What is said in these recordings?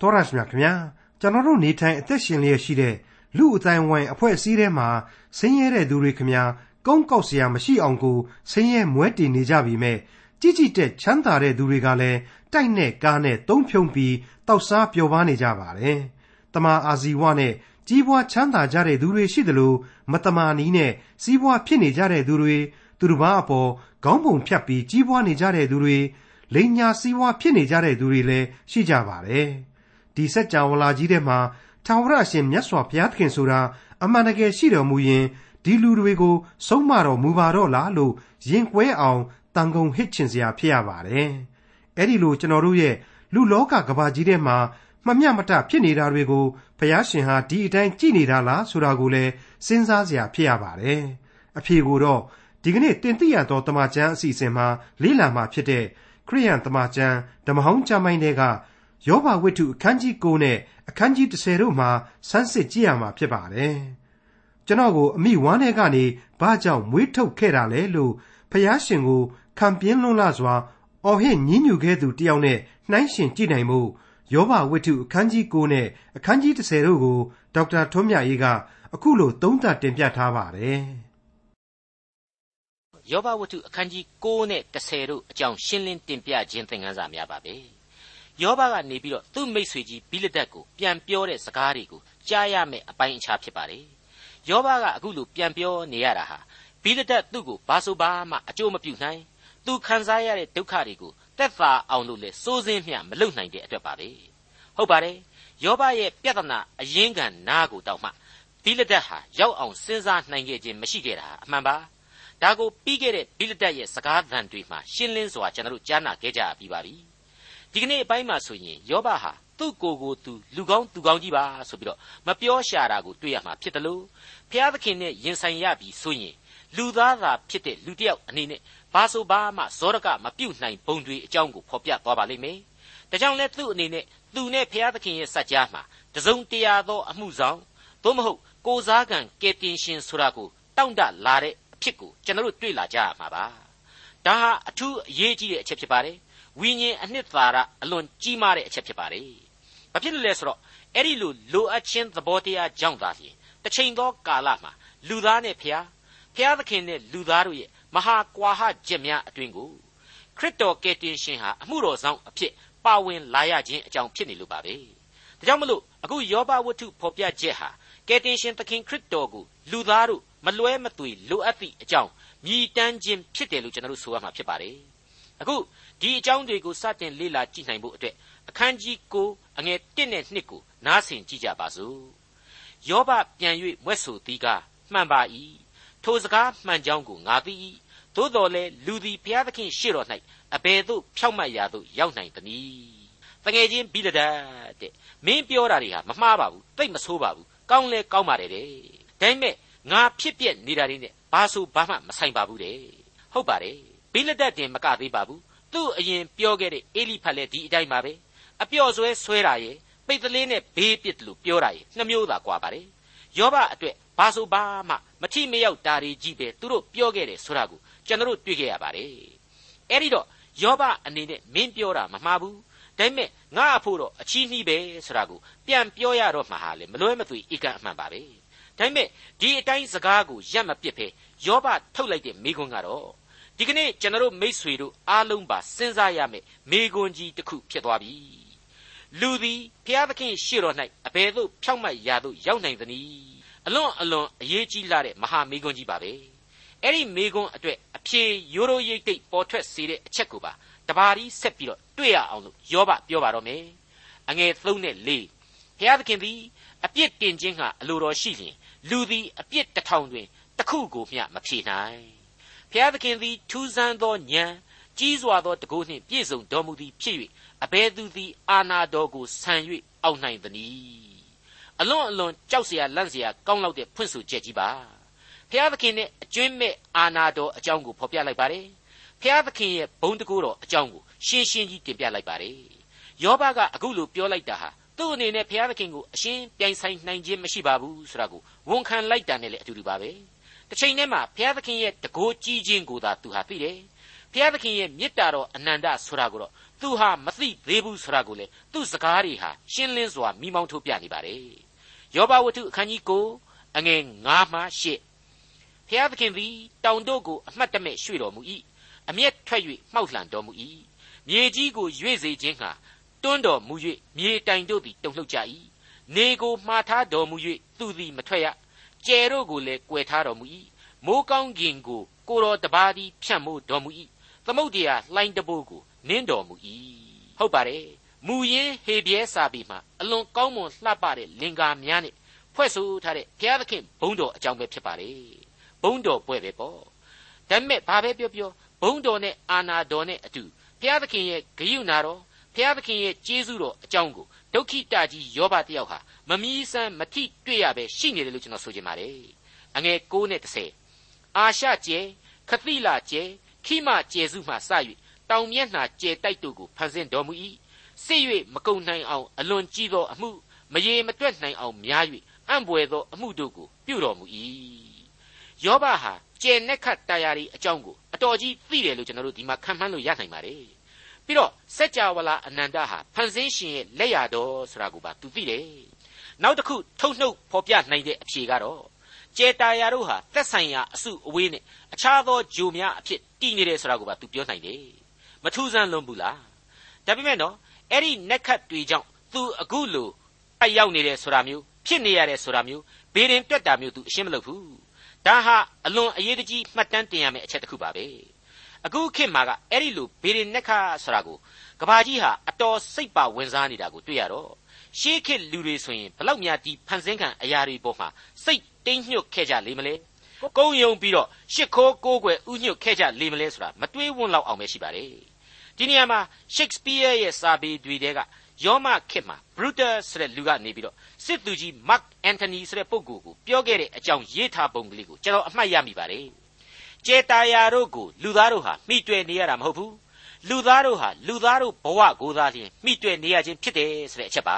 တော်ရရှိမြခင်ဗျာကျွန်တော်တို့နေထိုင်အသက်ရှင်လျက်ရှိတဲ့လူအတိုင်းဝိုင်းအဖွဲ့အစည်းထဲမှာဆင်းရဲတဲ့သူတွေခင်ဗျာကုန်းကောက်စရာမရှိအောင်ကိုဆင်းရဲမွဲတည်နေကြပြီမဲ့ကြည်ကြည်တဲ့ချမ်းသာတဲ့သူတွေကလည်းတိုက်နဲ့ကားနဲ့သုံးဖြုံပြီးတောက်စားပျော်ပါနေကြပါတယ်။တမာအာဇီဝနဲ့ကြီးပွားချမ်းသာကြတဲ့သူတွေရှိသလိုမတမာနီးနဲ့စီးပွားဖြစ်နေကြတဲ့သူတွေသူတစ်ပါးအပေါ်ခေါင်းပုံဖြတ်ပြီးကြီးပွားနေကြတဲ့သူတွေလိန်ညာစီးပွားဖြစ်နေကြတဲ့သူတွေလည်းရှိကြပါတယ်။ ဒီစัจ java လာကြီးထဲမှာထာဝရရှင်မြတ်စွာဘုရားသခင်ဆိုတာအမှန်တကယ်ရှိတော်မူရင်ဒီလူတွေကိုဆုံးမတော်မူပါတော့လားလို့ရင်ကွဲအောင်တန်ကုန်ဟစ်ချင်စရာဖြစ်ရပါတယ်။အဲ့ဒီလိုကျွန်တော်တို့ရဲ့လူလောကကဘာကြီးထဲမှာမမျှမတဖြစ်နေတာတွေကိုဘုရားရှင်ဟာဒီအတိုင်းကြည်နေတာလားဆိုတာကိုလည်းစဉ်းစားစရာဖြစ်ရပါတယ်။အဖြေကိုတော့ဒီကနေ့တင်ပြရသောတမချန်းအစီအစဉ်မှာလေ့လာမှာဖြစ်တဲ့ခရိယန်တမချန်းဓမ္မဟောင်းကျမ်းပိုင်းတွေက ယောဘဝိတ္ထုအခန်းကြီး9နဲ့အခန်းကြီး10တို့မှာဆန်းစစ်ကြည့်ရမှာဖြစ်ပါတယ်။ကျွန်တော်ကိုအမိဝမ်းထဲကနေဘာကြောင့်မွေးထုတ်ခဲ့တာလဲလို့ဖျားရှင်ကိုခံပြင်းလွန်းလာစွာအော်ဟစ်ညင်းညူခဲ့သူတယောက်နဲ့နှိုင်းရှင်ကြည့်နိုင်မှုယောဘဝိတ္ထုအခန်းကြီး9နဲ့အခန်းကြီး10တို့ကိုဒေါက်တာထွန်းမြတ်ရေးကအခုလိုသုံးသပ်တင်ပြထားပါတယ်။ယောဘဝတ္ထုအခန်းကြီး9နဲ့10တို့အကြောင်းရှင်းလင်းတင်ပြခြင်းသင်ခန်းစာများပါပဲ။ ယောဘကနေပြီးတော့သူ့မိတ်ဆွေကြီးဘိလဒတ်ကိုပြန်ပြောတဲ့စကားတွေကိုကြားရမယ့်အပိုင်းအခြားဖြစ်ပါတယ်။ယောဘကအခုလိုပြန်ပြောနေရတာဟာဘိလဒတ်သူ့ကိုဘာဆိုဘာမှအကျိုးမပြုနိုင်သူခံစားရတဲ့ဒုက္ခတွေကိုတက်သာအောင်လို့လဲစိုးစင်းမျှမလုပ်နိုင်တဲ့အတွက်ပါပဲ။ဟုတ်ပါတယ်။ယောဘရဲ့ပြဿနာအရင်းခံနာကိုတောက်မှဘိလဒတ်ဟာရောက်အောင်စဉ်းစားနိုင်ခဲ့ခြင်းမရှိခဲ့တာအမှန်ပါ။ဒါကိုပြီးခဲ့တဲ့ဘိလဒတ်ရဲ့စကားသံတွေမှာရှင်းလင်းစွာကျွန်တော်တို့ကြားနာခဲ့ကြပြီးပါပြီ။ ဒီကနေ့အပိုင်းမှာဆိုရင်ယောဘဟာသူ့ကိုယ်ကိုသူလူကောင်းသူကောင်းကြီးပါဆိုပြီးတော့မပြောရှာတာကိုတွေ့ရမှာဖြစ်တယ်လို့ဘုရားသခင်နဲ့ယင်ဆိုင်ရပြီဆိုရင်လူသားသာဖြစ်တဲ့လူတစ်ယောက်အနေနဲ့ဘာဆိုဘာမှဇောရကမပြုတ်နိုင်ပုံတွေအကြောင်းကိုဖော်ပြသွားပါလိမ့်မယ်။ဒါကြောင့်လဲသူ့အနေနဲ့သူနဲ့ဘုရားသခင်ရဲ့စัจ जा မှာတစုံတရာသောအမှုဆောင်သို့မဟုတ်ကိုစားကံကယ်တင်ရှင်ဆိုတာကိုတောင့်တလာတဲ့အဖြစ်ကိုကျွန်တော်တို့တွေ့လာကြရမှာပါ။ဒါဟာအထူးအရေးကြီးတဲ့အချက်ဖြစ်ပါတယ် ဝိညာဉ်အနှစ်သာရအလွန်ကြီးမားတဲ့အချက်ဖြစ်ပါတယ်။ဘာဖြစ်လို့လဲဆိုတော့အဲ့ဒီလိုလိုအပ်ခြင်းသဘောတရားကြောင့်သာလျှင်တစ်ချိန်သောကာလမှာလူသားနဲ့ဖျားဖျားသခင်နဲ့လူသားတို့ရဲ့မဟာကွာဟချက်များအတွင်ကိုခရစ်တော်ကယ်တင်ရှင်ဟာအမှုတော်ဆောင်အဖြစ်ပါဝင်လာရခြင်းအကြောင်းဖြစ်နေလို့ပါပဲ။ဒါကြောင့်မလို့အခုယောဘဝတ္ထုဖော်ပြချက်ဟာကယ်တင်ရှင်သခင်ခရစ်တော်ကိုလူသားတို့မလွဲမသွေလိုအပ်သည့်အကြောင်းမြည်တမ်းခြင်းဖြစ်တယ်လို့ကျွန်တော်တို့ဆိုရမှာဖြစ်ပါတယ်။အခု ဒီအကြောင်းတွေကိုစတင်လေ့လာကြည့်နိုင်ဖို့အတွက်အခန်းကြီး9အငယ်1နဲ့2ကိုနားဆင်ကြည့်ကြပါစို့ယောဘပြန်၍မွဲ့ဆိုသည်ကမှန်ပါ၏ထိုစကားမှန်ကြောင်းကိုငါသိ၏သို့တော်လည်းလူသည်ဘုရားသခင်ရှေ့တော်၌အဘယ်သို့ဖြောက်မှတ်ရာသို့ရောက်နိုင်သနည်းတငယ်ချင်းဘိလဒတ်တဲ့မင်းပြောတာတွေဟာမမှားပါဘူးတိတ်မဆိုးပါဘူးကောင်းလဲကောင်းပါတယ်တဲ့ဒါပေမဲ့ငါဖြစ်ပြက်နေတာတွေနဲ့ဘာဆိုဘာမှမဆိုင်ပါဘူးတဲ့ဟုတ်ပါတယ်ဘိလဒတ်တင်မကသေးပါဘူး သူ့အရင်ပြောခဲ့တဲ့အေလိဖတ်လည်းဒီအတိုင်းပါပဲအပြော့ဆွဲဆွဲတာရဲ့ပိတ်တလေးနဲ့ဘေးပစ်တယ်လို့ပြောတာရဲ့နှမျိုးသာကွာပါတယ်ယောဘအတွက်ဘာဆိုဘာမှမထိမရောက်တာတွေကြီးပဲသူတို့ပြောခဲ့တယ်ဆိုတာကိုကျွန်တော်တို့တွေ့ခဲ့ရပါတယ်အဲ့ဒီတော့ယောဘအနေနဲ့မင်းပြောတာမမှားဘူးဒါပေမဲ့ငါအဖို့တော့အချီးနှီးပဲဆိုတာကိုပြန်ပြောရတော့မှာဟာလေမလွဲမသွေဧကအမှန်ပါပဲဒါပေမဲ့ဒီအတိုင်းစကားကိုရက်မပစ်ဖဲယောဘထုတ်လိုက်တဲ့မိခွန်းကတော့ ဒီကနေ့ကျွန်တော်မိษွေတို့အားလုံးပါစဉ်းစားရမယ်မေကွန်ကြီးတစ်ခုဖြစ်သွားပြီလူသည်ဘုရားသခင်ရှေ့တော်၌အဘယ်သို့ဖြောက်မှတ်ရာသို့ရောက်နိုင်သနည်းအလွန်အလွန်အရေးကြီးလာတဲ့မဟာမေကွန်ကြီးပါပဲအဲ့ဒီမေကွန်အတွက်အဖြေရိုးရိုးရိပ်သိပ်ပေါ်ထွက်စေတဲ့အချက်ကိုပါတပါးရီဆက်ပြီးတော့တွေ့ရအောင်လို့ယောဘပြောပါတော့မယ်အငယ်3နဲ့4ဘုရားသခင်သည်အပြစ်တင်ခြင်းကအလိုတော်ရှိလျင်လူသည်အပြစ်တစ်ထောင်တွင်တစ်ခုကိုမျှမဖြေနိုင် ဖျားသခင်သည် ထူးဆန်းသောဉာဏ်ကြီးစွာသောတကိုးနှင့်ပြည့်စုံတော်မူသည်ဖြစ်၍အဘယ်သူသည် အာနာတော်ကိုဆံ၍အောက်နိုင်သနည်းအလွန်အလွန်ကြောက်စရာလန့်စရာကောင်းလောက်တဲ့ဖွင့်ဆိုချက်ကြီးပါဖျားသခင်နဲ့အကျွင်းမဲ့အာနာတော်အကြောင်းကိုဖော်ပြလိုက်ပါတယ်ဖျားသခင်ရဲ့ဘုံတကိုးတော်အကြောင်းကိုရှင်းရှင်းကြီးတင်ပြလိုက်ပါတယ်ယောဘကအခုလိုပြောလိုက်တာဟာသူ့အနေနဲ့ဘုရားသခင်ကိုအရှင်းပြိုင်ဆိုင်နိုင်ခြင်းမရှိပါဘူးဆိုတာကိုဝန်ခံလိုက်တာနဲ့လည်းအတူတူပါပဲ။ တစ်ချိန်တည်းမှာဘုရားသခင်ရဲ့တကိုးကြီးခြင်းကိုသာသူဟာသိတယ်ဘုရားသခင်ရဲ့မေတ္တာတော်အနန္တဆိုတာကိုတော့သူဟာမသိသေးဘူးဆိုတာကိုလေသူ့စကားတွေဟာရှင်းလင်းစွာမိမောင်းထုတ်ပြနေပါတယ်ယောဘဝတ္ထုအခန်းကြီး9အငယ်9မှ10ဘုရားသခင်သည်တောင်တို့ကိုအမှတ်တမဲ့ရွှေ့တော်မူ၏အမျက်ထွက်၍မှောက်လှန်တော်မူ၏မြေကြီးကိုရွေ့စေခြင်းဟာတွန်းတော်မူ၍မြေတိုင်တို့သည်တုန်လှုပ်ကြ၏နေကိုမှားထားတော်မူ၍သူသည်မထွက်ရ ကျယ်တို့ကိုလည်းကွယ်ထားတော်မူ၏မိုးကောင်းကင်ကိုကိုတော်တပါးသည်ဖြန့်မိုးတော်မူ၏သမုတ်တရားလှိုင်းတဘိုးကိုနင်းတော်မူ၏ဟုတ်ပါတယ်မူရင်းဟေပြဲစာပေမှာအလွန်ကောင်းမွန်လှပတဲ့လင်္ကာများနဲ့ဖွဲ့ဆိုထားတဲ့ဘုရားသခင်ဘုန်းတော်အကြောင်းပဲဖြစ်ပါလေဘုန်းတော်ပွဲပဲပေါ့ဒါပေမဲ့ဘာပဲပြောပြောဘုန်းတော်နဲ့အာနာတော်နဲ့အတူဘုရားသခင်ရဲ့ဂရုဏာတော် ဘုရားသခင်ရဲ့ကျေးဇူးတော်အကြောင်းကိုဒုက္ခိတကြီးယောဘတယောက်ဟာမမီးစမ်းမထိတွေ့ရပဲရှိနေတယ်လို့ကျွန်တော်ဆိုချင်ပါတယ်အငယ်9နဲ့10အာရှကျဲခသိလာကျဲခိမကျဲစုမှစ၍တောင်မျက်နှာကျဲတိုက်တို့ကိုဖန်ဆင်းတော်မူ၏စစ်၍မကုံနိုင်အောင်အလွန်ကြီးသောအမှုမရေမတွက်နိုင်အောင်များ၍အံ့ဘွယ်သောအမှုတို့ကိုပြုတော်မူ၏ယောဘဟာကျဲနက်ခတ်တရားရီအကြောင်းကိုအတော်ကြီးသိတယ်လို့ကျွန်တော်တို့ဒီမှာခံမှန်းလို့ရနိုင်ပါတယ် ပြီးတော့စัจ java လာအနန္တဟာဖန်ဆင်းရှင်ရဲ့လက်ရတော်ဆိုတာကိုပါသူသိတယ်နောက်တစ်ခုထုတ်နှုတ်ဖော်ပြနိုင်တဲ့အဖြေကတော့ကျေတာယာတို့ဟာသက်ဆိုင်ရာအစုအဝေးနဲ့အခြားသောဂျိုများအဖြစ်တည်နေတယ်ဆိုတာကိုပါသူပြောနိုင်တယ်မထူးဆန်းလွန်ဘူးလားဒါပေမဲ့နော်အဲ့ဒီနက်ခတ်တွေကြောင့်သူအခုလိုအရောက်နေတယ်ဆိုတာမျိုးဖြစ်နေရတယ်ဆိုတာမျိုးဘေးရင်တွက်တာမျိုးသူအရှင်းမလုပ်ဘူးဒါဟာအလွန်အရေးတကြီးမှတ်တမ်းတင်ရမယ့်အချက်တစ်ခုပါပဲ အခုခေတ်မှာကအဲ့ဒီလိုဘေရင်နက်ခါဆိုတာကိုကဘာကြီးဟာအတော်စိတ်ပါဝင်စားနေတာကိုတွေ့ရတော့ရှေးခေတ်လူတွေဆိုရင်ဘလောက်များဒီဖန်ဆင်းခံအရာတွေပေါ်မှာစိတ်တိမ်ညွတ်ခဲ့ကြလိမ့်မလဲကုန်းယုံပြီးတော့ရှ िख ိုးကိုးကွယ်ဥညွတ်ခဲ့ကြလိမ့်မလဲဆိုတာမတွေးဝန်းလောက်အောင်ပဲရှိပါတယ်ဒီနေရာမှာ Shakespeare ရဲ့စာပေတွေတဲကယောမခေတ်မှာ Brutus ဆိုတဲ့လူကနေပြီးတော့စစ်သူကြီး Mark Antony ဆိုတဲ့ပုဂ္ဂိုလ်ကိုပြောခဲ့တဲ့အကြောင်းရေးထားပုံကလေးကိုကျွန်တော်အမှတ်ရမိပါတယ် ကျေတာယာတို့ကိုလူသားတို့ဟာမိတွေ့နေရတာမဟုတ်ဘူးလူသားတို့ဟာလူသားတို့ဘဝကိုသာလျှင်မိတွေ့နေရခြင်းဖြစ်တယ်ဆိုတဲ့အချက်ပါ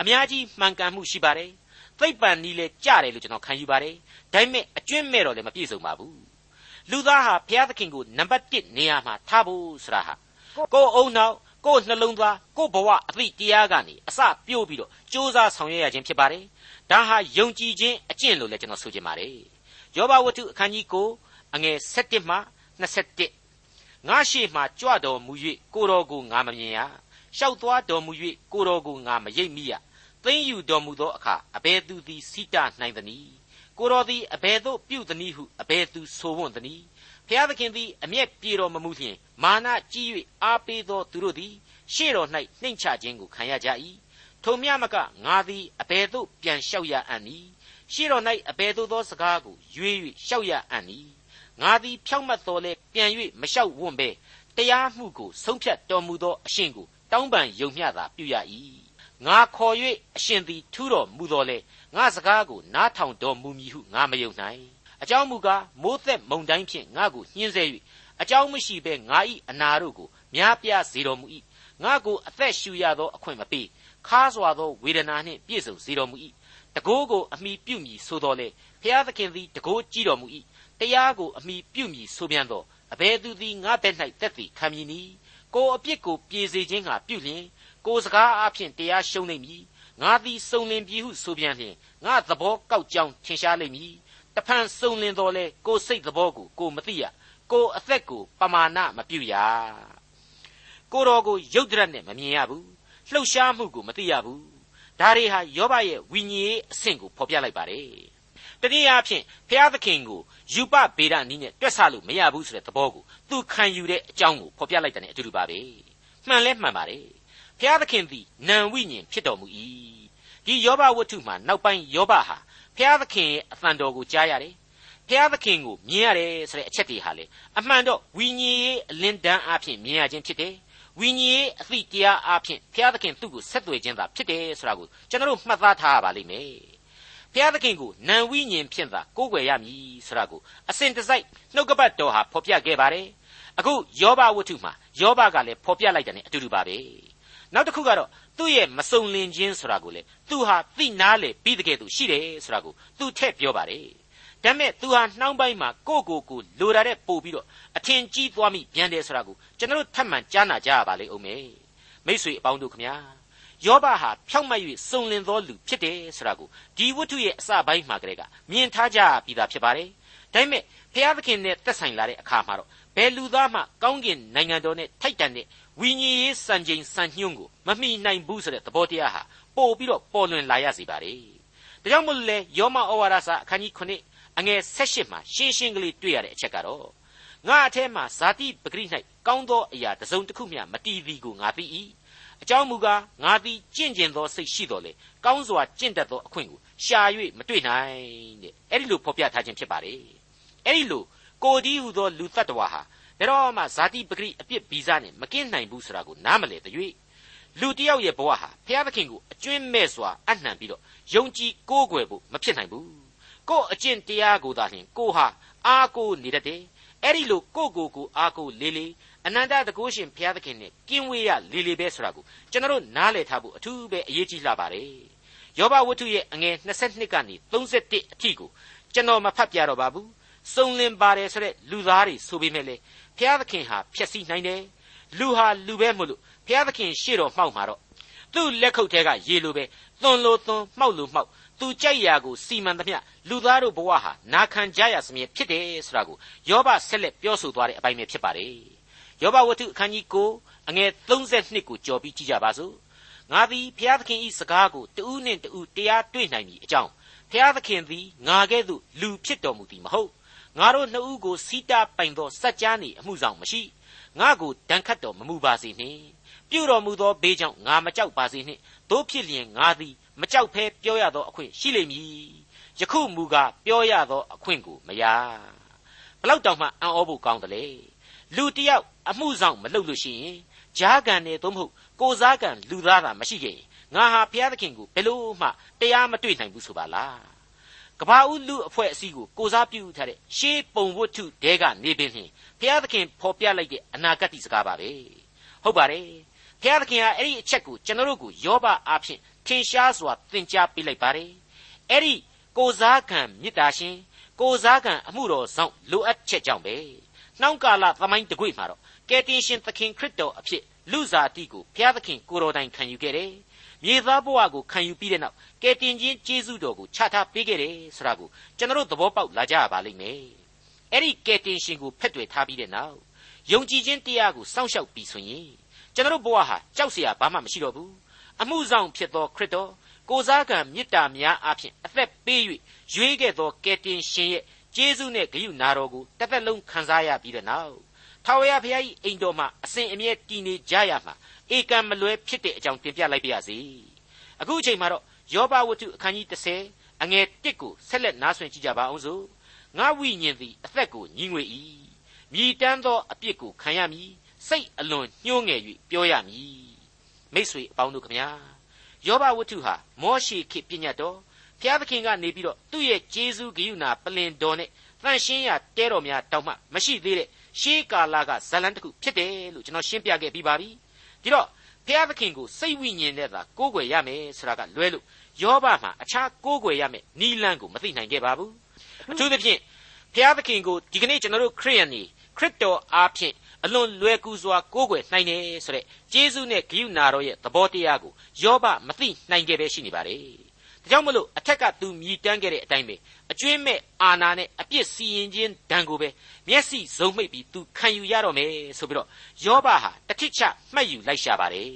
အများကြီးမှန်ကန်မှုရှိပါတယ်သိပ္ပံနည်းလဲကြတယ်လို့ကျွန်တော်ခံယူပါတယ်ဒါပေမဲ့အကျွင့်မဲ့တော့လည်းမပြည့်စုံပါဘူးလူသားဟာဘုရားသခင်ကိုနံပါတ်1နေရာမှာထားဖို့ဆိုတာဟာကိုယ်အုံနောက်ကိုယ်နှလုံးသားကိုယ်ဘဝအသည့်တရားကနေအစပြိုးပြီးတော့စ조사ဆောင်ရွက်ရခြင်းဖြစ်ပါတယ်ဒါဟာယုံကြည်ခြင်းအကျင့်လို့လည်းကျွန်တော်ဆိုချင်ပါတယ်ယောဘဝတ္ထုအခန်းကြီး9 အငယ်7မှ21ငါရှိမှကြွတော်မူ၍ကိုတော်ကိုငါမမြင်ရလျှောက်သွားတော်မူ၍ကိုတော်ကိုငါမရိပ်မိရသိမ့်ယူတော်မူသောအခါအဘယ်သူသည်စိတနိုင်သနည်းကိုတော်သည်အဘယ်သို့ပြုသနည်းဟုအဘယ်သူဆိုဝွန့်သနည်းဖျားသခင်သည်အမျက်ပြေတော်မမူလျှင်မာနကြီး၍အားပေးသောသူတို့သည်ရှေ့တော်၌နှိမ်ချခြင်းကိုခံရကြ၏ထိုမြမကငါသည်အဘယ်သို့ပြန်လျှောက်ရအံ့နည်းရှေ့တော်၌အဘယ်သို့သောစကားကိုရွေး၍လျှောက်ရအံ့နည်း ငါသည်ဖြောက်မတ်တော်လဲပြန်၍မလျှောက်ဝွန့်ပဲတရားမှုကိုဆုံးဖြတ်တော်မူသောအရှင်ကိုတောင်းပန်ယုံမျှသာပြုရ၏ငါခေါ်၍အရှင်သည်ထူးတော်မူတော်လဲငါစကားကိုနားထောင်တော်မူမည်ဟုငါမယုံနိုင်အကြောင်းမူကားမိုးသက်မုန်တိုင်းဖြင့်ငါကိုညှင်းဆဲ၍အကြောင်းမရှိဘဲငါ၏အနာတို့ကိုများပြားစေတော်မူ၏ငါကိုအသက်ရှူရသောအခွင့်မပေးခါစွာသောဝေဒနာနှင့်ပြည့်စုံစေတော်မူ၏တကိုးကိုအမိပြုမည်ဆိုတော်လေဖျားသခင်သည်တကိုးကြည့်တော်မူ၏ တရားကိုအမိပြုမည်ဆိုပြန်သောအဘယ်သူသည်ငါဘက်၌တက်သည်ခံမည်နီကိုအပြစ်ကိုပြေစေခြင်းဟာပြုလျင်ကိုစကားအဖြစ်တရားရှုံးနိုင်မည်ငါသည်စုံလင်ပြီဟုဆိုပြန်လျင်ငါသဘောကောက်ကြောင်းထင်ရှားလိမ့်မည်တဖန်စုံလင်တော်လဲကိုစိတ်သဘောကိုကိုမသိရကိုအသက်ကိုပမာဏမပြုရကိုတော်ကိုရုပ်တရက်နဲ့မမြင်ရဘူးလှုပ်ရှားမှုကိုမသိရဘူးဒါတွေဟာယောဘရဲ့ဝိညာဉ်ရေးအဆင့်ကိုဖော်ပြလိုက်ပါတယ် တနည်းအားဖြင့်ဘုရားသခင်ကိုယူပဗေဒနည်းနဲ့တွက်ဆလို့မရဘူးဆိုတဲ့သဘောကိုသူခံယူတဲ့အကြောင်းကိုဖော်ပြလိုက်တဲ့အတူတူပါပဲမှန်လဲမှန်ပါတယ်ဘုရားသခင်သည်နံဝိညာဉ်ဖြစ်တော်မူ၏ဒီယောဘဝတ္ထုမှာနောက်ပိုင်းယောဘဟာဘုရားသခင်ရဲ့အသံတော်ကိုကြားရတယ်ဘုရားသခင်ကိုမြင်ရတယ်ဆိုတဲ့အချက်တွေဟာလေအမှန်တော့ဝိညာဉ်ရေးအလင်းတန်းအဖြစ်မြင်ရခြင်းဖြစ်တယ်ဝိညာဉ်ရေးအသည့်တရားအဖြစ်ဘုရားသခင်သူ့ကိုဆက်သွယ်ခြင်းသာဖြစ်တယ်ဆိုတာကိုကျွန်တော်တို့မှတ်သားထားရပါလိမ့်မယ် ဘုရားသခင်ကိုနံဝိညာဉ်ဖြင့်သာကိုးကွယ်ရမည်ဆိုတာကိုအစဉ်တစိုက်နှုတ်ကပတ်တော်ဟာဖော်ပြခဲ့ပါတယ်အခုယောဘဝတ္ထုမှာယောဘကလည်းဖော်ပြလိုက်တယ်နဲ့အတူတူပါပဲနောက်တစ်ခုကတော့သူ့ရဲ့မစုံလင်ခြင်းဆိုတာကိုလေသူဟာသိနာလေပြီးတကယ်သူရှိတယ်ဆိုတာကိုသူထည့်ပြောပါတယ်ဒါမဲ့သူဟာနှောင်းပိုင်းမှာကိုကိုကိုလိုတာတဲ့ပို့ပြီးတော့အထင်ကြီးသွားမိပြန်တယ်ဆိုတာကိုကျွန်တော်တို့ထပ်မံကြားနာကြရပါလိမ့်ဦးမယ်မိษွေအပေါင်းတို့ခမညာ ယောဘဟာဖြောက်မတ်၍စုံလင်သောလူဖြစ်တယ်ဆိုတာကိုဒီဝတ္ထုရဲ့အစပိုင်းမှာကလေးကမြင်ထားကြပြီးသားဖြစ်ပါတယ်ဒါပေမဲ့ဘုရားသခင်နဲ့သက်ဆိုင်လာတဲ့အခါမှာတော့ဘယ်လူသားမှကောင်းကင်နိုင်ငံတော်နဲ့ထိုက်တန်တဲ့ဝိညာဉ်ရေးစံချိန်စံညွှန်းကိုမမိနိုင်ဘူးဆိုတဲ့သဘောတရားဟာပို့ပြီးတော့ပေါ်လွင်လာရစီပါတယ်ဒါကြောင့်မို့လဲယောမဩဝါဒစာအခန်းကြီး9အငယ်16မှာရှင်းရှင်းကလေးတွေ့ရတဲ့အချက်ကတော့ငါအထဲမှာဇာတိပဂရိ၌ကောင်းသောအရာတစ်စုံတစ်ခုမျှမတည်သည်ကိုငါသိ၏ အကြောင်းမူကားငါသည်ကြင့်ကျင်သောစိတ်ရှိတော်လေကောင်းစွာကြင့်တတ်သောအခွင့်ကိုရှာ၍မတွေ့နိုင်တဲ့အဲ့ဒီလိုဖော်ပြထားခြင်းဖြစ်ပါတယ်အဲ့ဒီလိုကိုဒီဟုသောလူတ attva ဟာဘယ်တော့မှဇာတိပဂရိအပြစ်ဗီဇနဲ့မကင်းနိုင်ဘူးဆိုတာကိုနားမလည်တဲ့၍လူတယောက်ရဲ့ဘဝဟာဘုရားသခင်ကိုအကျွင်းမဲ့စွာအနှံပြီးတော့ယုံကြည်ကိုးကွယ်ဖို့မဖြစ်နိုင်ဘူးကို့အကျင့်တရားကိုသာလျှင်ကိုဟာအားကိုးနေတတ်တယ်အဲ့ဒီလိုကိုကိုကိုအားကိုးလေးလေး အနန္တတကုရှင်ဘုရားသခင်နဲ့ကင်းဝေးရလေးလေးပဲဆိုတာကိုကျွန်တော်တို့နားလည်ထားဖို့အထူးပဲအရေးကြီးလှပါတယ်ယောဘဝတ္ထုရဲ့အငယ်22ကနေ31အထိကိုကျွန်တော်မဖတ်ပြတော့ပါဘူးစုံလင်ပါတယ်ဆိုတဲ့လူသားတွေဆိုပေမဲ့လေဘုရားသခင်ဟာဖျက်ဆီးနိုင်တယ်လူဟာလူပဲမို့လို့ဘုရားသခင်ရှေ့တော်မှောက်မှာတော့သူ့လက်ခုပ်ထဲကရေလိုပဲသွန်လိုသွန်မှောက်လိုမှောက်သူကြိုက်ရာကိုစီမံသမျှလူသားတို့ဘဝဟာနာခံကြရစမြဲဖြစ်တယ်ဆိုတာကိုယောဘဆက်လက်ပြောဆိုသွားတဲ့အပိုင်းပဲဖြစ်ပါတယ် ယောဘဝတ္ထုအခန်းကြီး9အငယ်32ကိုကြော်ပြီးကြည့်ကြပါစို့ငါသည်ဘုရားသခင်၏စကားကိုတူးနှင့်တူးတရားတွေ့နိုင်မည်အကြောင်းဘုရားသခင်သည်ငါကဲ့သို့လူဖြစ်တော်မူသည်မဟုတ်ငါတို့နှစ်ဦးကိုစီးတားပိုင်သောစัจ जा နေအမှုဆောင်မရှိငါကိုဒဏ်ခတ်တော်မမူပါစေနှင့်ပြုတော်မူသောဘေးကြောင့်ငါမကြောက်ပါစေနှင့်တို့ဖြစ်လျင်ငါသည်မကြောက်ဖဲပြောရသောအခွင့်ရှိလိမ့်မည်ယခုမူကားပြောရသောအခွင့်ကိုမရဘလောက်တောင်မှအံ့ဩဖို့ကောင်းတယ်လေလူတယောက် အမှုဆောင်မလုပ်လို့ရှိရင်ဂျားကန်နဲ့သို့မဟုတ်ကိုစားကန်လူသားတာမရှိခဲ့ရင်ငါဟာဘုရားသခင်ကိုဘယ်လို့မှတရားမတွေ့နိုင်ဘူးဆိုပါလားကဘာဦးလူအဖွဲ့အစည်းကိုကိုစားပြုထားတဲ့ရှေးပုံဝတ္ထုတဲကနေပင်လျှင်ဘုရားသခင်ဖော်ပြလိုက်တဲ့အနာဂတ်စကားပါပဲဟုတ်ပါတယ်ဘုရားသခင်ဟာအဲ့ဒီအချက်ကိုကျွန်တော်တို့ကိုယောဘအားဖြင့်ထင်ရှားစွာသင်ကြားပေးလိုက်ပါတယ်အဲ့ဒီကိုစားခံမေတ္တာရှင်ကိုစားခံအမှုတော်ဆောင်လိုအပ်ချက်ကြောင့်ပဲနှောင်းကာလသမိုင်းတကွေ့မှာတော့ ကယ်တင်ရှင်သခင်ခရစ်တော်အဖြစ်လူစားတိကိုဘုရားသခင်ကိုတော်တိုင်ခံယူခဲ့တယ်မြေသားဘဝကိုခံယူပြီးတဲ့နောက်ကယ်တင်ခြင်းကျေးဇူးတော်ကိုချထားပေးခဲ့တယ်ဆိုတာကိုကျွန်တော်တို့သဘောပေါက်လာကြရပါလိမ့်မယ်အဲ့ဒီကယ်တင်ရှင်ကိုဖက်တွယ်ထားပြီးတဲ့နောက်ယုံကြည်ခြင်းတရားကိုစောင့်ရှောက်ပြီးဆိုရင်ကျွန်တော်တို့ဘဝဟာကြောက်เสียဘာမှမရှိတော့ဘူးအမှုဆောင်ဖြစ်သောခရစ်တော်ကိုစားကံမေတ္တာများအပြင်အသက်ပေး၍ရွေးခဲ့သောကယ်တင်ရှင်ရဲ့ကျေးဇူးနဲ့ဂရုဏာတော်ကိုတစ်သက်လုံးခံစားရပြီးတဲ့နောက် ထာဝရဘုရား၏အိမ်တော်မှာအစဉ်အမြဲတည်နေကြရမှာဧကံမလွဲဖြစ်တဲ့အကြောင်းတင်ပြလိုက်ပါရစေအခုအချိန်မှာတော့ယောဘဝတ္ထုအခန်းကြီး30အငယ်1ကိုဆက်လက်နားဆွင့်ကြည့်ကြပါအောင်စို့ငါဝိညာဉ်သည်အသက်ကိုညှိငွေ၏မြည်တမ်းသောအပြစ်ကိုခံရမည်စိတ်အလွန်ညှိုးငယ်၍ပြောရမည်မိษွေအပေါင်းတို့ခမညာယောဘဝတ္ထုဟာမောရှိခေပညတ်တော်ဘုရားသခင်ကနေပြီးတော့သူ့ရဲ့ဂျေဇုဂိယုနာပလင်တော်နဲ့တန်ရှင်းရတဲတော်များတောင်းမှမရှိသေးတဲ့ ရှေးကာလကဇလန်တစ်ခုဖြစ်တယ်လို့ကျွန်တော်ရှင်းပြခဲ့ပြီးပါပြီဒီတော့ဘုရားသခင်ကိုစိတ်ဝိညာဉ်နဲ့သာကိုးကွယ်ရမယ်ဆိုတာကလွဲလို့ယောဘမှာအခြားကိုးကွယ်ရမယ်နီလန်းကိုမသိနိုင်ခဲ့ပါဘူးအထူးသဖြင့်ဘုရားသခင်ကိုဒီကနေ့ကျွန်တော်တို့ခရိယန်တွေခရစ်တော်အားဖြင့်အလွန်လွယ်ကူစွာကိုးကွယ်နိုင်တယ်ဆိုတဲ့ဂျေဇုနဲ့ဂိယူနာတော်ရဲ့သဘောတရားကိုယောဘမသိနိုင်ခဲ့ပဲရှိနေပါတယ် ဒါကြောင့်မလို့အထက်ကသူမြည်တမ်းခဲ့တဲ့အတိုင်းပဲအကျွင်းမဲ့အာနာနဲ့အပြစ်စီရင်ခြင်းဒဏ်ကိုပဲမျက်စိစုံမိတ်ပြီးသူခံယူရတော့မယ်ဆိုပြီးတော့ယောဘဟာတတိချမှတ်ယူလိုက်ရှာပါတယ်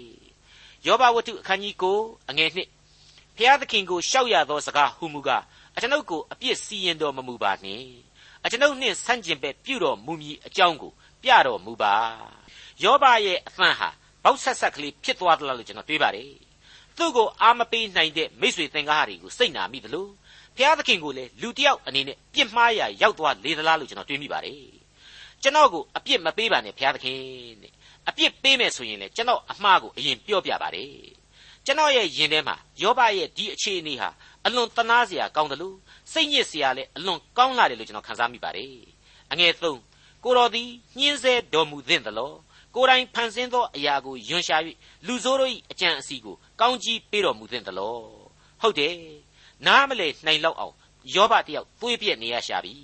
ယောဘဝတ္ထုအခန်းကြီး9အငယ်1ဖျားသခင်ကိုရှောက်ရသောစကားဟူမူကားအကျွန်ုပ်ကိုအပြစ်စီရင်တော်မမူပါနှင့်အကျွန်ုပ်နှင့်ဆန့်ကျင်ဘက်ပြုတော်မူမည်အကြောင်းကိုပြတော်မူပါယောဘရဲ့အသံဟာဘောက်ဆက်ဆက်ကလေးဖြစ်သွားသလားလို့ကျွန်တော်တွေးပါတယ် သူ့ကိုအာမပေးနိုင်တဲ့မိတ်ဆွေသင်္ကားတွေကိုစိတ်နာမိသလိုဘုရားသခင်ကိုလည်းလူတယောက်အနေနဲ့ပြစ်မှားရာရောက်သွားလေသလားလို့ကျွန်တော်တွေးမိပါတယ်ကျွန်တော်ကိုအပြစ်မပေးပါနဲ့ဘုရားသခင်တဲ့အပြစ်ပေးမယ်ဆိုရင်လေကျွန်တော်အမှားကိုအရင်ပြောပြပါတယ်ကျွန်တော်ရဲ့ယင်ထဲမှာယောဘရဲ့ဒီအခြေအနေဟာအလွန်တနာစရာကောင်းတယ်လို့စိတ်ညစ်စရာလည်းအလွန်ကောင်းလာတယ်လို့ကျွန်တော်ခန်းစားမိပါတယ်အငယ်3ကိုတော်သည်ညှင်းဆဲတော်မူသင့်သလော ကိုယ်တိုင်ဖန်ဆင်းသောအရာကိုယွန်ရှာ၍လူဆိုးတို့၏အကြံအစီကိုကောင်းကြီးပေးတော်မူသင့်သလောဟုတ်တယ်နားမလဲနှိမ်လောက်အောင်ယောဘတယောက်သွေးပြက်နေရရှာပြီ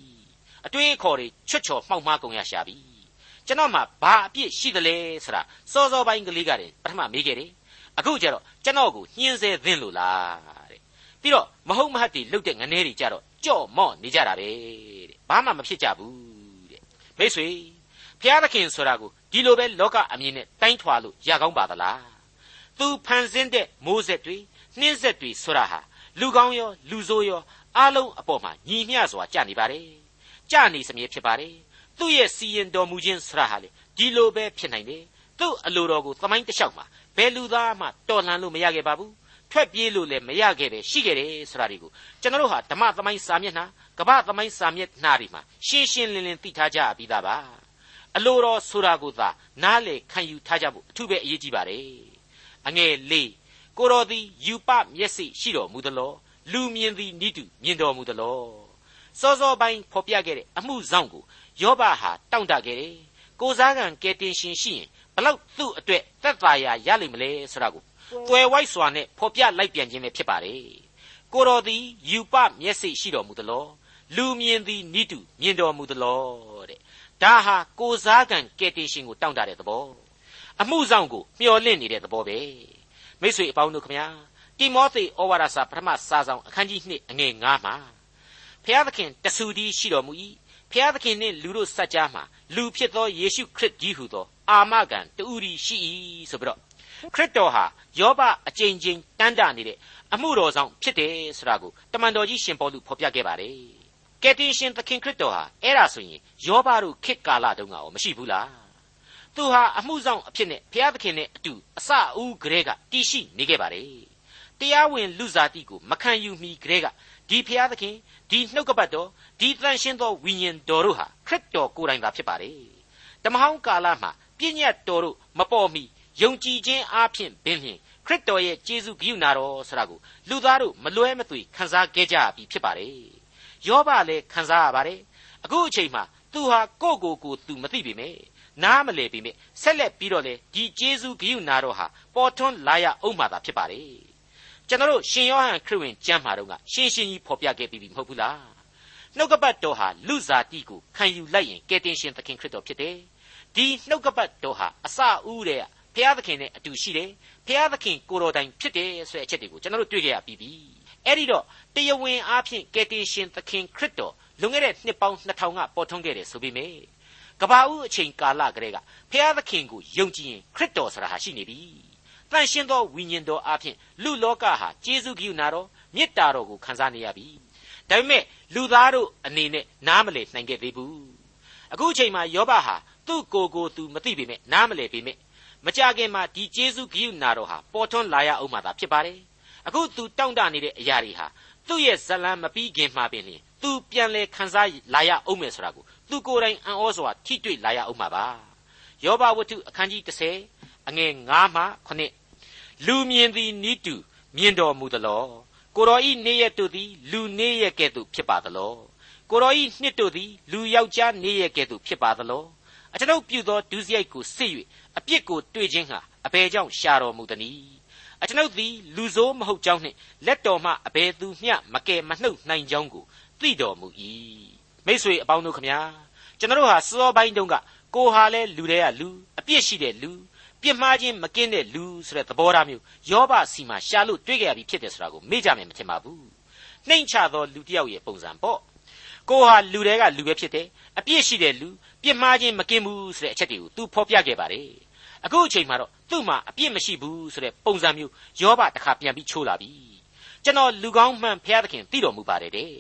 အတွေးအခေါ်တွေချွတ်ချော်မှောက်မှားကုန်ရရှာပြီကျွန်တော်မှဘာအပြစ်ရှိသလဲဆိုတာစောစောပိုင်းကလေးကတည်းပထမမေးခဲ့တယ်အခုကျတော့ကျွန်တော်ကိုညှင်းဆဲသင်းလို့လားတဲ့ပြီးတော့မဟုတ်မဟတ်တွေလုတ်တဲ့ငနေတွေကြတော့ကြော့မော့နေကြတာပဲတဲ့ဘာမှမဖြစ်ကြဘူးတဲ့မိတ်ဆွေဘုရားသခင်ဆိုတာကို ဒီလိုပဲလောကအမြင်နဲ့တိုင်းထွာလို့ရကောင်းပါသလားသူဖန်ဆင်းတဲ့မိုးဆက်တွေနှင်းဆက်တွေဆိုတာဟာလူကောင်းရောလူဆိုးရောအားလုံးအပေါ်မှာညီမျှစွာကြာနေပါတယ်ကြာနေစမြဲဖြစ်ပါတယ်သူ့ရဲ့စီရင်တော်မူခြင်းဆရာဟာလေဒီလိုပဲဖြစ်နိုင်တယ်သူ့အလိုတော်ကိုသမိုင်းတစ်လျှောက်မှာဘယ်လူသားမှတော်လှန်လို့မရခဲ့ပါဘူးထွက်ပြေးလို့လည်းမရခဲ့ပဲရှိခဲ့တယ်ဆိုတာတွေကိုကျွန်တော်တို့ဟာဓမ္မသမိုင်းစာမျက်နှာကမ္ဘာသမိုင်းစာမျက်နှာတွေမှာရှင်းရှင်းလင်းလင်းသိထားကြပြီးသားပါ အလိုတော်ဆိုတာကိုသာနားလေခံယူထားကြဖို့အထူးပဲအရေးကြီးပါတယ်အငယ်လေးကိုတော်သည်ယူပမျက်စိရှိတော်မူသလောလူမြင်သည်နိတုမြင်တော်မူသလောစောစောပိုင်းဖော်ပြခဲ့တဲ့အမှုဆောင်ကိုယောဘဟာတောင့်တခဲ့တယ်ကိုစားကံကဲတင်ရှင်ရှိရင်ဘလောက်သူ့အတွက်သက်သာရာရလိမ့်မလဲဆိုတာကိုတွယ်ဝိုက်စွာနဲ့ဖော်ပြလိုက်ပြန်ခြင်းပဲဖြစ်ပါတယ်ကိုတော်သည်ယူပမျက်စိရှိတော်မူသလောလူမြင်သည်နိတုမြင်တော်မူသလောတဲ့ ဒါဟာကိုစားကံကဲတင်ရှင်ကိုတောင့်တတဲ့သဘောအမှုဆောင်ကိုမျှော်လင့်နေတဲ့သဘောပဲမိတ်ဆွေအပေါင်းတို့ခမညာတိမောသေဩဝါဒစာပထမစာဆောင်အခန်းကြီး2အငယ်9မှာဖျားသခင်တဆူတည်းရှိတော်မူ၏ဖျားသခင်နှင့်လူတို့စัจ जा မှာလူဖြစ်သောယေရှုခရစ်ကြီးဟုသောအာမခံတူရီရှိ၏ဆိုပြီးတော့ခရစ်တော်ဟာယောဘအကျဉ်းချင်းတန်းတနေတဲ့အမှုတော်ဆောင်ဖြစ်တယ်ဆိုတာကိုတမန်တော်ကြီးရှင်ပေါလုဖော်ပြခဲ့ပါတယ် ကယ်တင်ရှင်သခင်ခရစ်တော်ဟာအဲ့ဒါဆိုရင်ယောဘတို့ခေတ်ကာလတုန်းကရောမရှိဘူးလားသူဟာအမှုဆောင်အဖြစ်နဲ့ဘုရားသခင်နဲ့အတူအစအဦးကလေးကတည်ရှိနေခဲ့ပါတယ်တရားဝင်လူစားတိကိုမခံယူမီကလေးကဒီဘုရားသခင်ဒီနှုတ်ကပတ်တော်ဒီတန်ရှင်းသောဝိညာဉ်တော်တို့ဟာခရစ်တော်ကိုယ်တိုင်သာဖြစ်ပါတယ်တမဟောင်းကာလမှာပြည့်ညတ်တော်တို့မပေါ်မီယုံကြည်ခြင်းအပြင်ပင်ဖြင့်ခရစ်တော်ရဲ့ကျေးဇူးဂရုဏာတော်ဆိုတာကိုလူသားတို့မလွဲမသွေခံစားခဲ့ကြပြီဖြစ်ပါတယ် ယောဘလည်းခံစားရပါတယ်အခုအချိန်မှာသူဟာကိုယ့်ကိုယ်ကိုသူမသိပေမဲ့နားမလဲပေမဲ့ဆက်လက်ပြီးတော့လေဒီကျေးဇူးဂရုဏာတော်ဟာပေါ်ထွန်းလာရအောင်မှသာဖြစ်ပါတယ်ကျွန်တော်တို့ရှင်ယောဟန်ခရစ်ဝင်ကျမ်းမှာတော့ကရှင်းရှင်းကြီးဖော်ပြခဲ့ပြီးပြီမဟုတ်ဘူးလားနှုတ်ကပတ်တော်ဟာလူစားတိကိုခံယူလိုက်ရင်ကယ်တင်ရှင်သခင်ခရစ်တော်ဖြစ်တယ်ဒီနှုတ်ကပတ်တော်ဟာအစဦးတဲ့ဘုရားသခင်နဲ့အတူရှိတယ်ဘုရားသခင်ကိုတော်တိုင်ဖြစ်တယ်ဆိုတဲ့အချက်တွေကိုကျွန်တော်တို့တွေ့ကြရပြီးပြီ အဲ့ဒီတော့တရားဝင်အားဖြင့်ကယ်တင်ရှင်သခင်ခရစ်တော်လွန်ခဲ့တဲ့နှစ်ပေါင်း2000ကပေါ်ထွန်းခဲ့တယ်ဆိုပေမယ့်ကဘာဦးအချိန်ကာလကလေးကဘုရားသခင်ကိုယုံကြည်ရင်ခရစ်တော်ဆိုတာဟာရှိနေပြီတန်ရှင်းသောဝိညာဉ်တော်အားဖြင့်လူလောကဟာကျေးဇူးကရုဏာတော်မေတ္တာတော်ကိုခံစားနေရပြီဒါပေမဲ့လူသားတို့အနေနဲ့နားမလည်နိုင်ခဲ့သေးဘူးအခုအချိန်မှာယောဘဟာသူ့ကိုယ်ကိုသူမသိပေမဲ့နားမလည်ပေမဲ့မကြခင်မှာဒီကျေးဇူးဂရုဏာတော်ဟာပေါ်ထွန်းလာရအောင်မှသာဖြစ်ပါတယ် အခုသူတောင့်တနေတဲ့အရာတွေဟာသူ့ရဲ့ဇလံမပြီးခင်မှာပင်လျင်သူပြန်လဲခံစားလာရအောင်မယ်ဆိုတာကိုသူကိုယ်တိုင်အံ့ဩစွာထိတွေ့လာရအောင်မှာပါယောဘဝတ္ထုအခန်းကြီး30အငယ်9မှ9လူမြင်သည်နိတုမြင်တော်မူသလောကိုတော်ဤနေရတို့သည်လူနေရကဲ့သို့ဖြစ်ပါသလောကိုတော်ဤနှစ်တို့သည်လူယောက်ျားနေရကဲ့သို့ဖြစ်ပါသလောအကျွန်ုပ်ပြုသောဒုစရိုက်ကိုစစ်၍အပြစ်ကိုတွေ့ခြင်းဟာအဘယ်ကြောင့်ရှာတော်မူသနည်း အကျွန်ုပ်သည်လူဆိုးမဟုတ်ကြောင်းနှင့်လက်တော်မှအဘယ်သူမျှမကယ်မနှုတ်နိုင်ကြောင်းကိုသိတော်မူ၏မိษွေအပေါင်းတို့ခမညာကျွန်တော်တို့ဟာစောပိုင်းတုန်းကကိုဟာလဲလူတွေကလူအပြစ်ရှိတဲ့လူပြစ်မှားခြင်းမကင်းတဲ့လူဆိုတဲ့သဘောထားမျိုးယောဘစီမှာရှာလို့တွေ့ကြရပြီဖြစ်တယ်ဆိုတာကိုမေ့ကြမယ်မထင်ပါဘူးနှိမ့်ချသောလူတစ်ယောက်ရဲ့ပုံစံပေါ့ကိုဟာလူတွေကလူပဲဖြစ်တယ်အပြစ်ရှိတဲ့လူပြစ်မှားခြင်းမကင်းဘူးဆိုတဲ့အချက်တွေကိုသူဖော်ပြခဲ့ပါတယ် အခုအချိန်မှာတော့သူ့မှာအပြစ်မရှိဘူးဆိုတဲ့ပုံစံမျိုးယောဘတခါပြန်ပြီးချိုးလာပြီကျွန်တော်လူကောင်းမှန်ဘုရားသခင်သိတော်မူပါတယ်တဲ့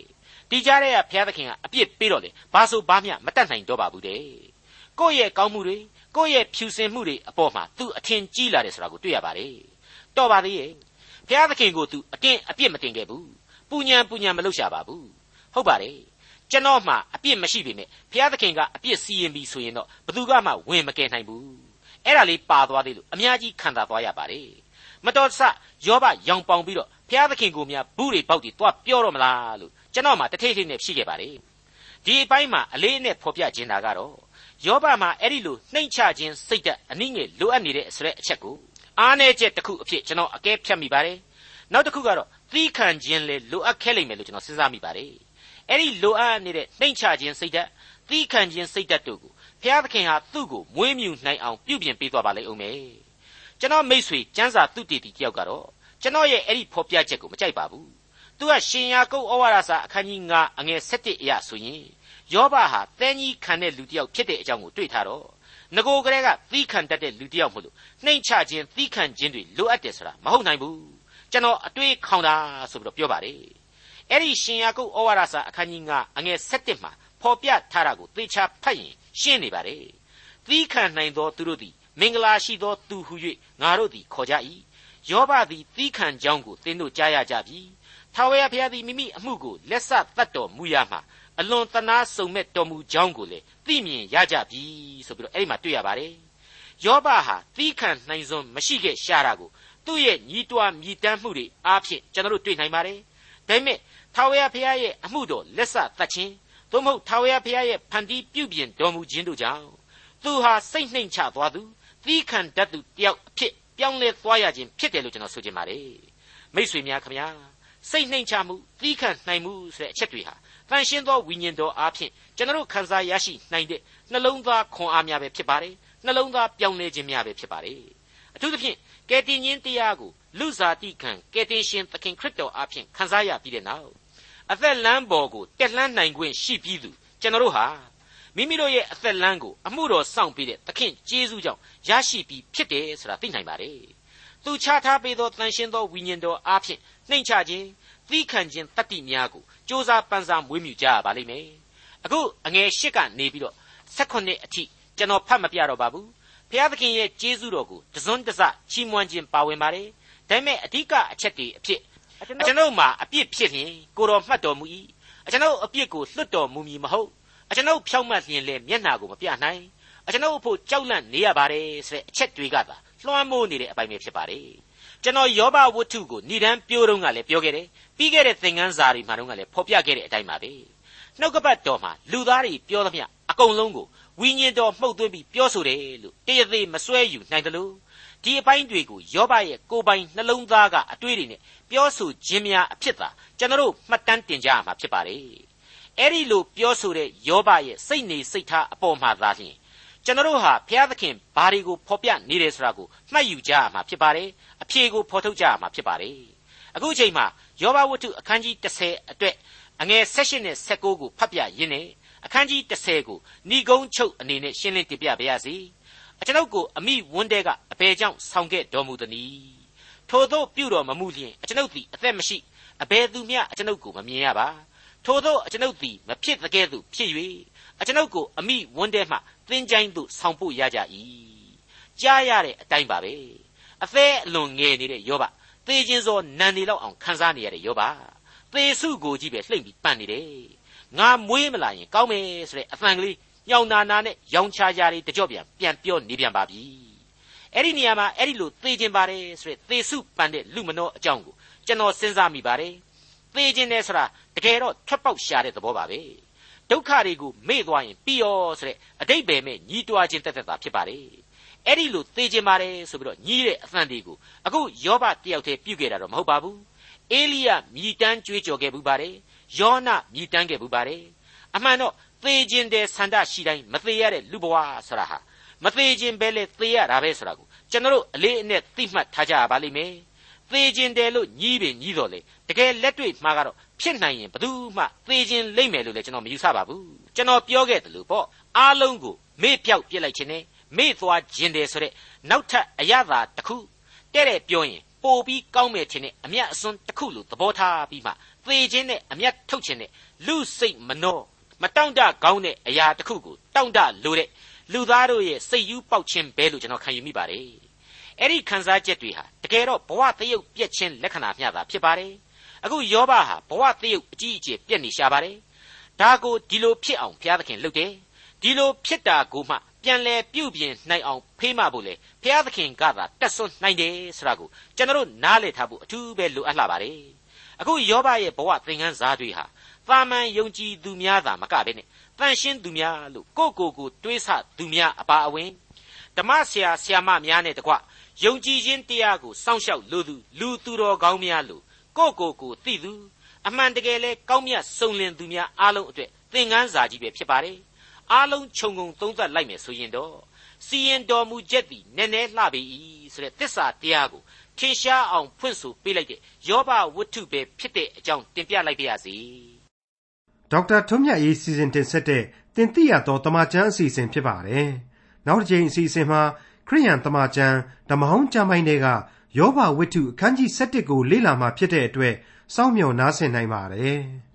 ဒီကြားထဲကဘုရားသခင်ကအပြစ်ပေးတော့လေဘာဆိုဘာမှမတတ်နိုင်တော့ပါဘူးတဲ့ကိုယ့်ရဲ့ကောင်းမှုတွေကိုယ့်ရဲ့ဖြူစင်မှုတွေအပေါ်မှာသူအထင်ကြီးလာတယ်ဆိုတာကိုတွေ့ရပါတယ်တော်ပါသေးရဲ့ဘုရားသခင်ကိုသူအတင်းအပြစ်မတင်ခဲ့ဘူးပူညံပူညံမလုပ်ရှာပါဘူးဟုတ်ပါတယ်ကျွန်တော်မှအပြစ်မရှိပေမဲ့ဘုရားသခင်ကအပြစ်စီရင်ပြီဆိုရင်တော့ဘသူကမှဝင်မကယ်နိုင်ဘူး အဲ့ဒါလေးပါသွားသေးလို့အများကြီးခံစားသွားရပါတယ်မတော်ဆယောဘရောင်ပေါင်ပြီးတော့ဘုရားသခင်ကိုများဘူးတွေပေါက်တွေတွားပြောတော့မလားလို့ကျွန်တော်မှတထိတ်ထိတ်နဲ့ဖြစ်ခဲ့ပါတယ်ဒီအပိုင်းမှာအလေးနဲ့ဖော်ပြခြင်းတာကတော့ယောဘမှာအဲ့ဒီလိုနှိမ့်ချခြင်းစိတ်ဓာတ်အနည်းငယ်လိုအပ်နေတဲ့ဆိုတဲ့အချက်ကိုအားနည်းချက်တစ်ခုအဖြစ်ကျွန်တော်အကဲဖြတ်မိပါတယ်နောက်တစ်ခုကတော့သီးခံခြင်းလေလိုအပ်ခဲ့လိမ့်မယ်လို့ကျွန်တော်စဉ်းစားမိပါတယ်အဲ့ဒီလိုအပ်နေတဲ့နှိမ့်ချခြင်းစိတ်ဓာတ်သီးခံခြင်းစိတ်ဓာတ်တို့ကို ဘုရားသခင်ဟာသူ့ကိုမွေးမြူနိုင်အောင်ပြုပြင်ပေးသွားပါလိမ့်ဦးမယ်ကျွန်တော်မိတ်ဆွေကျမ်းစာသူတည်တည်တယောက်ကတော့ကျွန်တော်ရဲ့အဲ့ဒီဖော်ပြချက်ကိုမကြိုက်ပါဘူးသူကရှင်ယာကုတ်ဩဝါဒစာအခန်းကြီး9အငယ်7အရာဆိုရင်ယောဘဟာတန်းကြီးခံတဲ့လူတစ်ယောက်ဖြစ်တဲ့အကြောင်းကိုတွေ့ထားတော့ငโกကလေးကသီးခံတတ်တဲ့လူတစ်ယောက်မို့လို့နှိမ့်ချခြင်းသီးခံခြင်းတွေလိုအပ်တယ်ဆိုတာမဟုတ်နိုင်ဘူးကျွန်တော်အတွေးခေါင်တာဆိုပြီးတော့ပြောပါတယ်အဲ့ဒီရှင်ယာကုတ်ဩဝါဒစာအခန်းကြီး9အငယ်7မှာ ဖော်ပြထားတာကိုသေချာဖတ်ရင်ရှင်းနေပါတယ်သီးခံနိုင်သောသူတို့သည်မင်္ဂလာရှိသောသူဟု၍ငါတို့သည်ခေါ်ကြ၏ယောဘသည်သီးခံကြောင်းကိုသင်တို့ကြားရကြပြီထာဝရဘုရားသည်မိမိအမှုကိုလက်ဆသတ်တော်မူရမှာအလွန်တနာစုံမဲ့တော်မူကြောင်းကိုလေသိမြင်ရကြပြီဆိုပြီးတော့အဲ့ဒီမှာတွေ့ရပါတယ်ယောဘဟာသီးခံနိုင်စွမ်းမရှိခဲ့ရှာတာကိုသူ့ရဲ့ညီးတွားမြည်တမ်းမှုတွေအားဖြင့်ကျွန်တော်တို့တွေ့နိုင်ပါတယ်ဒါပေမဲ့ထာဝရဘုရားရဲ့အမှုတော်လက်ဆသတ်ခြင်း သို့မဟုတ်ထာဝရဘုရားရဲ့ဖန်တီးပြုပြင်တော်မူခြင်းတို့ကြောင့်သူဟာစိတ်နှိမ်ချသွားသူသီးခံတတ်သူတယောက်အဖြစ်ပြောင်းလဲသွားရခြင်းဖြစ်တယ်လို့ကျွန်တော်ဆိုချင်ပါတယ်မိษွေများခမညာစိတ်နှိမ်ချမှုသီးခံနိုင်မှုဆိုတဲ့အချက်တွေဟာတန်ရှင်းသောဝိညာဉ်တော်အားဖြင့်ကျွန်တော်ခန်းစားရရှိနိုင်တဲ့နှလုံးသားခွန်အားများပဲဖြစ်ပါတယ်နှလုံးသားပြောင်းလဲခြင်းများပဲဖြစ်ပါတယ်အထူးသဖြင့်ကယ်တင်ရှင်တရားကိုလူစားတိခံကယ်တင်ရှင်သခင်ခရစ်တော်အားဖြင့်ခန်းစားရပြီးတဲ့နောက် အသက်လမ်းပေါ်ကိုတက်လှမ်းနိုင်ခွင့်ရှိပြီးသူကျွန်တော်တို့ဟာမိမိတို့ရဲ့အသက်လမ်းကိုအမှုတော်စောင့်ပြီးတဲ့သခင်ကျေးဇူးကြောင့်ရရှိပြီးဖြစ်တယ်ဆိုတာသိနိုင်ပါတယ်။သူချထားပေးသောတန်ရှင်းသောဝိညာဉ်တော်အားဖြင့်နှိမ်ချခြင်းသီးခံခြင်းတတ္တိများကိုစ조사ပန်းစားမွေးမြူကြရပါလိမ့်မယ်။အခုအငယ်၈ကနေပြီးတော့၁၈အထိကျွန်တော်ဖတ်မပြတော့ပါဘူး။ဘုရားသခင်ရဲ့ကျေးဇူးတော်ကိုတစွန်းတစချီးမွမ်းခြင်းပါဝင်ပါတယ်။ဒါပေမဲ့အဓိကအချက်တွေအဖြစ် ကျွန်ုပ်မှာအပြစ်ဖြစ်ရင်ကိုတော်မှတ်တော်မူ၏။ကျွန်ုပ်အပြစ်ကိုလွတ်တော်မူမည်မဟုတ်အကျွန်ုပ်ဖြောက်မှတ်လျင်လေမျက်နာကိုမပြနိုင်အကျွန်ုပ်အဖို့ကြောက်လန့်နေရပါတယ်ဆိုတဲ့အချက်တွေကသာလွှမ်းမိုးနေတဲ့အပိုင်းပဲဖြစ်ပါတယ်ကျွန်တော်ယောဘဝတ္ထုကိုဏိဒန်းပြိုးတုံးကလည်းပြောခဲ့တယ်ပြီးခဲ့တဲ့သင်ခန်းစာတွေမှာတုန်းကလည်းဖော်ပြခဲ့တဲ့အတိုင်းပါပဲနှုတ်ကပတ်တော်မှာလူသားတွေပြောသမျှအကုန်လုံးကို ဝိညာဉ်တော်မှုတ်သွင်းပြီးပြောဆိုတယ်လို့တရသေးမစွဲယူနိုင်တယ်လို့ဒီအပိုင်းတွေကိုယောဘရဲ့ကိုယ်ပိုင်နှလုံးသားကအတွေးတွေနဲ့ပြောဆိုခြင်းများအဖြစ်သာကျွန်တော်တို့မှတ်တမ်းတင်ကြရမှာဖြစ်ပါတယ်အဲ့ဒီလိုပြောဆိုတဲ့ယောဘရဲ့စိတ်နေစိတ်ထားအပေါ်မှာသာလျှင်ကျွန်တော်တို့ဟာဘုရားသခင်ဘာတွေကိုဖော်ပြနေတယ်ဆိုတာကိုမှတ်ယူကြရမှာဖြစ်ပါတယ်အဖြေကိုဖော်ထုတ်ကြရမှာဖြစ်ပါတယ်အခုအချိန်မှာယောဘဝတ္ထုအခန်းကြီး30အတွက်အငယ်16နဲ့19ကိုဖတ်ပြရင်းနဲ့ အခန်းကြီး30ကိုဏီကုန်းချုပ်အနေနဲ့ရှင်းလင်းတင်ပြပါရစေအကျွန်ုပ်ကိုအမိဝန်းတဲကအဘယ်ကြောင့်ဆောင်ခဲ့တော်မူသနည်းထို့သောပြုတော်မမူလျင်အကျွန်ုပ်သည်အသက်မရှိအဘယ်သူမျှအကျွန်ုပ်ကိုမမြင်ရပါထိုသောအကျွန်ုပ်သည်မဖြစ်တကဲ့သို့ဖြစ်၍အကျွန်ုပ်ကိုအမိဝန်းထဲမှသင်ချိုင်းသို့ဆောင်ပို့ရကြ၏ကြားရတဲ့အတိုင်းပါပဲအသေးအလွန်ငယ်နေတဲ့ယောဘသေခြင်းစောနန်နေလောက်အောင်ခံစားနေရတဲ့ယောဘသေစုကိုကြီးပဲလှိမ့်ပြီးပန့်နေတယ် ငါမွေးမလာရင်ကောင်းမယ်ဆိုတဲ့အသံကလေးညောင်နာနာနဲ့ရောင်ချာချာလေးတကြော့ပြန်ပြန်ပြောနေပြန်ပါပြီအဲ့ဒီနေရာမှာအဲ့ဒီလိုသေခြင်းပါတယ်ဆိုတဲ့သေစုပန်တဲ့လူမနောအကြောင်းကိုကျွန်တော်စဉ်းစားမိပါတယ်သေခြင်းတယ်ဆိုတာတကယ်တော့ထွက်ပေါက်ရှာတဲ့သဘောပါပဲဒုက္ခတွေကိုမေ့သွားရင်ပြီးရောဆိုတဲ့အတိတ်ပဲမဲ့ညီးတွားခြင်းတက်တက်တာဖြစ်ပါတယ်အဲ့ဒီလိုသေခြင်းပါတယ်ဆိုပြီးတော့ညီးတဲ့အသံတွေကိုအခုယောဘတယောက်တည်းပြုတ်ခဲ့တာတော့မဟုတ်ပါဘူးအေလိယမြည်တမ်းကြွေးကြော်ခဲ့ဘူးပါတယ် ယောနမြည်တမ်းခဲ့ဘူးပါတယ်အမှန်တော့သေခြင်းတဲ့ဆန္ဒရှိတိုင်းမသေးရတဲ့လူဘဝဆိုတာဟာမသေးခြင်းပဲလေသေရတာပဲဆိုတာကိုကျွန်တော်တို့အလေးအနက်သိမှတ်ထားကြရပါလိမ့်မယ်သေခြင်းတယ်လို့ညီးပင်ညီးတော်လေတကယ်လက်တွေ့မှာကတော့ဖြစ်နိုင်ရင်ဘယ်သူမှသေခြင်းလိမ့်မယ်လို့လည်းကျွန်တော်မယူဆပါဘူးကျွန်တော်ပြောခဲ့တယ်လို့ပေါ့အားလုံးကိုမေ့ပြောက်ပြစ်လိုက်ခြင်းနဲ့မေ့သွားခြင်းတယ်ဆိုတဲ့နောက်ထပ်အရသာတစ်ခုတဲ့တဲ့ပြောရင်ပိုပြီးကောင်းမယ်ခြင်းနဲ့အမျက်အစွန်းတစ်ခုလို့သဘောထားပြီးမှ သေခြင်းနဲ့အမျက်ထုတ်ခြင်းနဲ့လူစိတ်မနှောမတောင့်တကောင်းတဲ့အရာတစ်ခုကိုတောင့်တလို့တဲ့လူသားတို့ရဲ့စိတ်ယူပေါက်ခြင်းပဲလို့ကျွန်တော်ခံယူမိပါတယ်အဲ့ဒီခံစားချက်တွေဟာတကယ်တော့ဘဝတရုပ်ပြက်ခြင်းလက္ခဏာမျှတာဖြစ်ပါတယ်အခုယောဘဟာဘဝတရုပ်အကြီးအကျယ်ပြက်နေရှာပါတယ်ဒါကိုဒီလိုဖြစ်အောင်ဘုရားသခင်လုပ်တယ်ဒီလိုဖြစ်တာကိုမှပြန်လဲပြုပြင်နိုင်အောင်ဖေးမဖို့လေဘုရားသခင်ကသာတက်ဆွနိုင်တယ်ဆိုတာကိုကျွန်တော်နားလည်ထားဖို့အထူးပဲလိုအပ်လာပါတယ် အခုယောဘရဲ့ဘဝသင်ခန်းစာတွေဟာသာမန်ယုံကြည်သူများသာမကဘဲနဲ့တန်ရှင်းသူများလို့ကိုကိုကိုတွေးဆသူများအပါအဝင်ဓမ္မဆရာဆရာမများနဲ့တကွယုံကြည်ခြင်းတရားကိုစောင့်ရှောက်လို့သူလူသူတော်ကောင်းများလို့ကိုကိုကိုသိသူအမှန်တကယ်လဲကောင်းမြတ်စုံလင်သူများအားလုံးအတွက်သင်ခန်းစာကြီးပဲဖြစ်ပါတယ်အားလုံးခြုံငုံသုံးသပ်လိုက်မယ်ဆိုရင်တော့စီရင်တော်မူချက်သည်နည်းနည်းလှပေ၏ဆိုတဲ့သစ္စာတရားကို ထင်ရှားအောင်ဖွင့်ဆိုပေးလိုက်တဲ့ယောဘဝတ္ထုပဲဖြစ်တဲ့အကြောင်းတင်ပြလိုက်ပါရစေဒေါက်တာထွန်းမြတ်ရေးစီစဉ်တင်ဆက်တဲ့တင်ပြရသောတမချန်းအစီအစဉ်ဖြစ်ပါတယ်နောက်တစ်ချိန်အစီအစဉ်မှာခရိယန်တမချန်းဓမ္မဟောင်းကျမ်းပိုင်းတွေကယောဘဝတ္ထုအခန်းကြီး7ကိုလေ့လာမှဖြစ်တဲ့အတွက်စောင့်မျှော်နားဆင်နိုင်ပါတယ်။